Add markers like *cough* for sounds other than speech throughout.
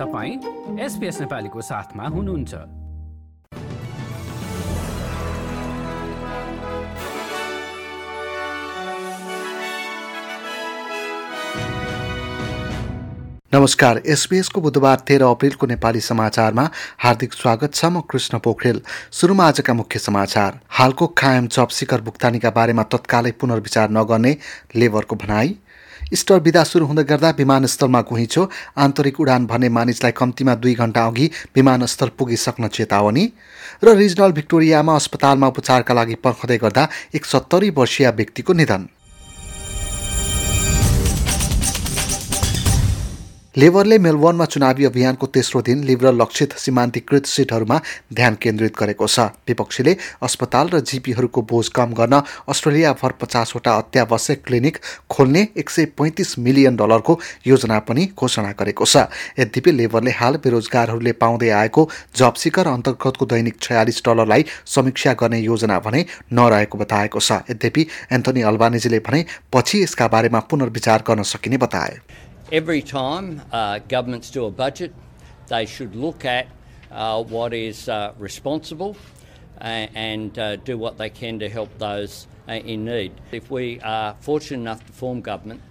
तपाईँ एसपिएस नेपालीको साथमा हुनुहुन्छ। नमस्कार एसबीएसको बुधबार तेह्र अप्रेलको नेपाली समाचारमा हार्दिक स्वागत छ म कृष्ण पोखरेल। सुरुमा आजका मुख्य समाचार। हालको कायम जब शिखर भुक्तानीका बारेमा तत्कालै पुनर्विचार नगर्ने लेबरको भनाई। इस्टर बिदा सुरु हुँदै गर्दा विमानस्थलमा घुइँचो आन्तरिक उडान भन्ने मानिसलाई कम्तीमा दुई घन्टा अघि विमानस्थल पुगिसक्न चेतावनी। र रिजनल भिक्टोरियामा अस्पतालमा उपचारका लागि पर्खँदै गर्दा एक सत्तरी वर्षीय व्यक्तिको निधन। लेबरले मेलबोर्नमा चुनावी अभियानको तेस्रो दिन लिबरल लक्षित सीमान्तीकृत सिटहरूमा ध्यान केन्द्रित गरेको छ। विपक्षीले अस्पताल र जिपीहरूको बोझ कम गर्न अस्ट्रेलियाभर पचासवटा अत्यावश्यक क्लिनिक खोल्ने एक सय पैँतिस मिलियन डलरको योजना पनि घोषणा गरेको छ। यद्यपि लेबरले हाल बेरोजगारहरूले पाउँदै आएको जब सिकर अन्तर्गतको दैनिक छयालिस डलरलाई समीक्षा गर्ने योजना भने नरहेको बताएको छ। यद्यपि एन्थोनी अल्बानिजीले भने पछि यसका बारेमा पुनर्विचार गर्न सकिने बताए। Every time uh, governments do a budget, they should look at uh, what is uh, responsible and, and uh, do what they can to help those uh, in need. If we are fortunate enough to form government,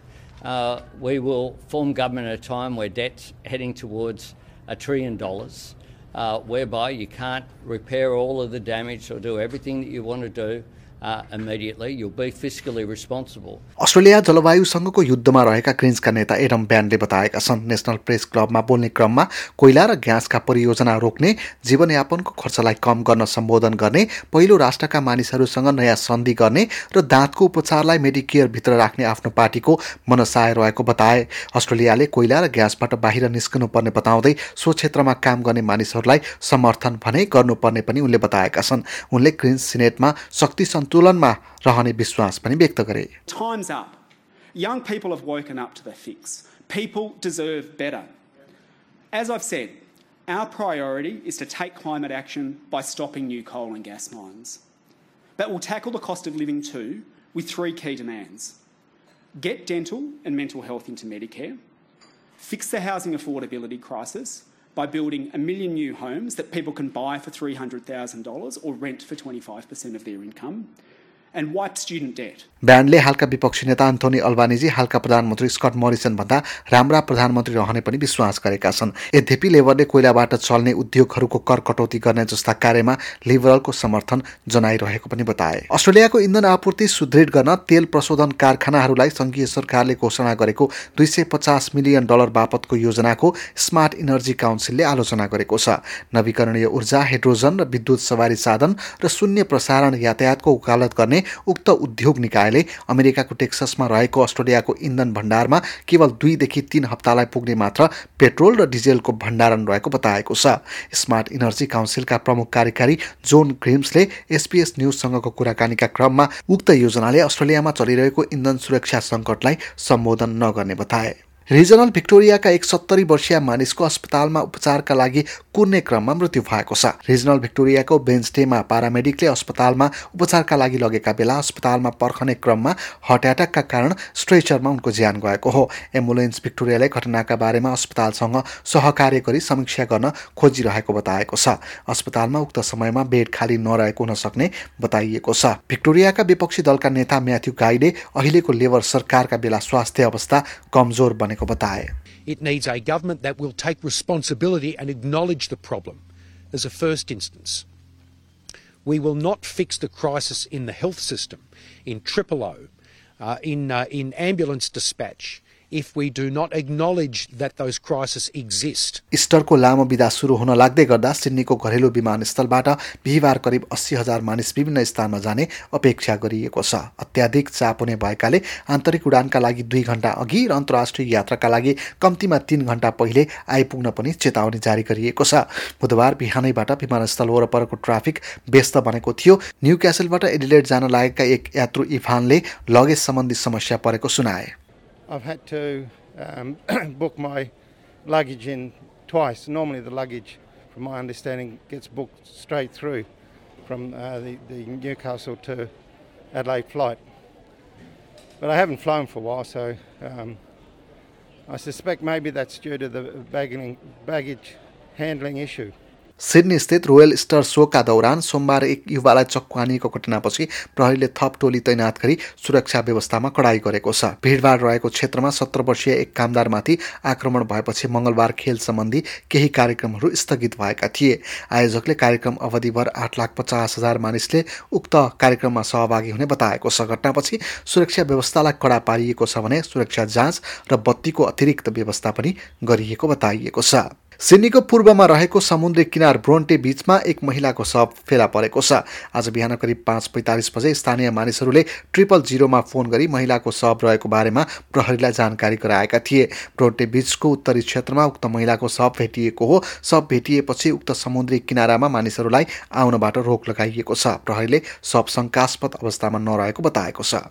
uh, we will form government at a time where debt's heading towards a trillion dollars, whereby you can't repair all of the damage or do everything that you want to do uh. Australia जलवायुसँगको युद्धमा रहेका ग्रिन्सका नेता Adam ब्यानले बताएका छन् national press क्लबमा बोल्ने क्रममा कोइला र ग्यासका परियोजना रोक्ने जीवनयापनको खर्चलाई कम गर्न सम्बोधन गर्ने पहिलो राष्ट्रका मानिसहरूसँग नयाँ सन्धि गर्ने र दाँतको उपचारलाई मेडिकेयरभित्र राख्ने आफ्नो पार्टीको मनसाय रहेको बताए अस्ट्रेलियाले कोइला र ग्यासबाट बाहिर निस्कनुपर्ने बताउँदै सो क्षेत्रमा काम गर्ने मानिसहरूलाई समर्थन भने गर्नुपर्ने पनि उनले बताएका छन् उनले ग्रिन्स सिनेटमा शक्ति सन्तुलनमा रहने विश्वास पनि व्यक्त गरे Time's up. Young people have woken up to the fix. People deserve better. As I've said, our priority is to take climate action by stopping new coal and gas mines. But we'll tackle the cost of living too with three key demands get dental and mental health into Medicare, fix the housing affordability crisis by building a million new homes that people can buy for $300,000 or rent for 25% of their income, and. ब्यान्डले हालका विपक्षी नेता Anthony अल्बानिजी हालका प्रधानमन्त्री Scott Morrison भन्दा राम्रा प्रधानमन्त्री रहने पनि विश्वास गरेका छन्। यद्यपि लेबरले कोइलाबाट चल्ने उद्योगहरूको कर कटौती गर्ने जस्ता कार्यमा लिबरलको समर्थन जनाइरहेको पनि बताए। अस्ट्रेलियाको इन्धन आपूर्ति सुदृढ गर्न तेल प्रशोधन कारखानाहरूलाई सङ्घीय सरकारले घोषणा गरेको दुई सय पचास मिलियन डलर बापतको योजनाको स्मार्ट इनर्जी काउन्सिलले आलोचना गरेको छ। नवीकरणीय ऊर्जा हाइड्रोजन र विद्युत सवारी साधन र शून्य प्रसारण यातायातको वकालत गर्ने उक्त उद्योग निकाय निकायले अमेरिकाको टेक्ससमा रहेको अस्ट्रेलियाको इन्धन भण्डारमा केवल दुईदेखि तीन हप्तालाई पुग्ने मात्र पेट्रोल र डिजेलको भण्डारण रहेको बताएको छ। स्मार्ट इनर्जी काउन्सिलका प्रमुख कार्यकारी जोन ग्रिम्सले एसपिएस न्युजसँगको कुराकानीका क्रममा उक्त योजनाले अस्ट्रेलियामा चलिरहेको इन्धन सुरक्षा सङ्कटलाई सम्बोधन नगर्ने बताए। रिजनल भिक्टोरियाका एक सत्तरी वर्षीय मानिसको अस्पतालमा उपचारका लागि कुर्ने क्रममा मृत्यु भएको छ। रिजनल भिक्टोरियाको बेन्सडेमा पारामेडिकले अस्पतालमा उपचारका लागि लगेका बेला अस्पतालमा पर्खने क्रममा हार्ट एट्याकका कारण स्ट्रेचरमा उनको ज्यान गएको हो। एम्बुलेन्स भिक्टोरियाले घटनाका बारेमा अस्पतालसँग सहकार्य गरी समीक्षा गर्न खोजिरहेको बताएको छ। अस्पतालमा उक्त समयमा बेड खाली नरहेको हुन सक्ने बताइएको छ। भिक्टोरियाका विपक्षी दलका नेता म्याथ्यू गाईले अहिलेको लेबर सरकारका बेला स्वास्थ्य अवस्था कमजोर बनेको It needs a government that will take responsibility and acknowledge the problem as a first instance. We will not fix the crisis in the health system, in Triple O, uh, in, uh, in ambulance dispatch, if we do not acknowledge that those crises exist. इस्टरको लामो बिदा सुरु हुन लाग्दै गर्दा सिडनीको घरेलु विमानस्थलबाट बिहिबार करिब अस्सी हजार मानिस विभिन्न स्थानमा जाने अपेक्षा गरिएको छ। अत्याधिक चाप हुने भएकाले आन्तरिक उडानका लागि दुई घन्टा अघि र अन्तर्राष्ट्रिय यात्राका लागि कम्तीमा तिन घन्टा पहिले आइपुग्न पनि चेतावनी जारी गरिएको छ। बुधबार बिहानैबाट विमानस्थल वरपरको ट्राफिक व्यस्त बनेको थियो। न्यू क्यासलबाट एडिलेट जान लागेका एक यात्रु इफानले लगेज सम्बन्धी समस्या परेको सुनाए। I've had to um, *coughs* book my luggage in twice. Normally, the luggage, from my understanding, gets booked straight through from uh, the, the Newcastle to Adelaide flight. But I haven't flown for a while, so um, I suspect maybe that's due to the baggage handling issue. Sydney स्थित royal star सोका दौरान सोमबार एक युवालाई चक्कु घटनापछि प्रहरीले थप टोली तैनात गरी सुरक्षा व्यवस्थामा कडाई गरेको छ। भिडभाड रहेको क्षेत्रमा सत्र वर्षीय एक कामदारमाथि आक्रमण भएपछि मङ्गलबार खेल सम्बन्धी केही कार्यक्रमहरू स्थगित भएका थिए। आयोजकले कार्यक्रम अवधिभर आठ लाख पचास हजार मानिसले उक्त कार्यक्रममा सहभागी हुने बताएको छ। घटनापछि सुरक्षा व्यवस्थालाई कडा पारिएको छ भने सुरक्षा जाँच र बत्तीको अतिरिक्त व्यवस्था पनि गरिएको बताइएको छ। सिडनीको पूर्वमा रहेको समुद्री किनार ब्रोन्टे बिचमा एक महिलाको शव फेला परेको छ। आज बिहान करिब पाँच पैँतालिस बजे स्थानीय मानिसहरूले ट्रिपल जिरोमा फोन गरी महिलाको शव रहेको बारेमा प्रहरीलाई जानकारी गराएका थिए। ब्रोन्टे बिचको उत्तरी क्षेत्रमा उक्त महिलाको शव भेटिएको हो। शव भेटिएपछि उक्त समुद्री किनारामा मानिसहरूलाई आउनबाट रोक लगाइएको छ। प्रहरीले शव शङ्कास्पद अवस्थामा नरहेको बताएको छ।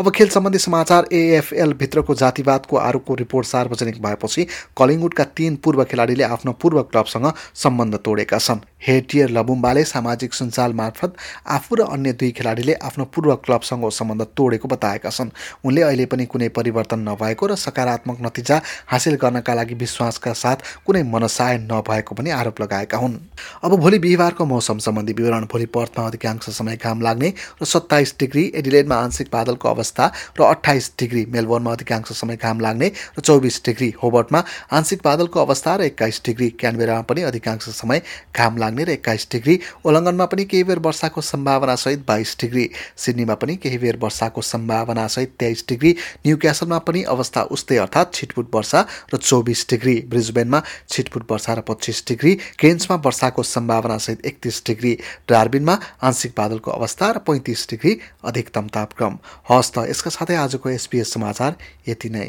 अब खेल सम्बन्धी समाचार एएफएलभित्रको जातिवादको आरोपको रिपोर्ट सार्वजनिक भएपछि कलिङवुडका तीन पूर्व खेलाडीले आफ्नो पूर्व क्लबसँग सम्बन्ध तोडेका छन्। हेटियर लबुम्बाले सामाजिक सञ्जाल मार्फत आफू र अन्य दुई खेलाडीले आफ्नो पूर्व क्लबसँग सम्बन्ध तोडेको बताएका छन्। उनले अहिले पनि कुनै परिवर्तन नभएको र सकारात्मक नतिजा हासिल गर्नका लागि विश्वासका साथ कुनै मनसाय नभएको पनि आरोप लगाएका हुन्। अब भोलि बिहिबारको मौसम सम्बन्धी विवरण। भोलि पर्थमा अधिकांश समय घाम लाग्ने र सत्ताइस डिग्री एडिलेडमा आंशिक बादलको अवस्था र अठाइस डिग्री मेलबोर्नमा अधिकांश समय घाम लाग्ने र चौबिस डिग्री होबर्टमा आंशिक बादलको अवस्था र एक्काइस डिग्री क्यानबेरामा पनि अधिकांश समय घाम लाग्ने लाग्ने र एक्काइस डिग्री। ओलङ्गनमा पनि केही बेर वर्षाको सम्भावनासहित बाइस डिग्री। सिडनीमा पनि केही बेर वर्षाको सम्भावनासहित तेइस डिग्री। न्यु क्यासलमा पनि अवस्था उस्तै अर्थात् छिटपुट वर्षा र चौबिस डिग्री। ब्रिजबेनमा छिटपुट वर्षा र पच्चिस डिग्री। केन्समा वर्षाको सम्भावनासहित एकतिस डिग्री। डार्बिनमा आंशिक बादलको अवस्था र पैँतिस डिग्री। अधिकतम तापक्रम। हस् त यसका साथै आजको एसपिएस समाचार यति नै।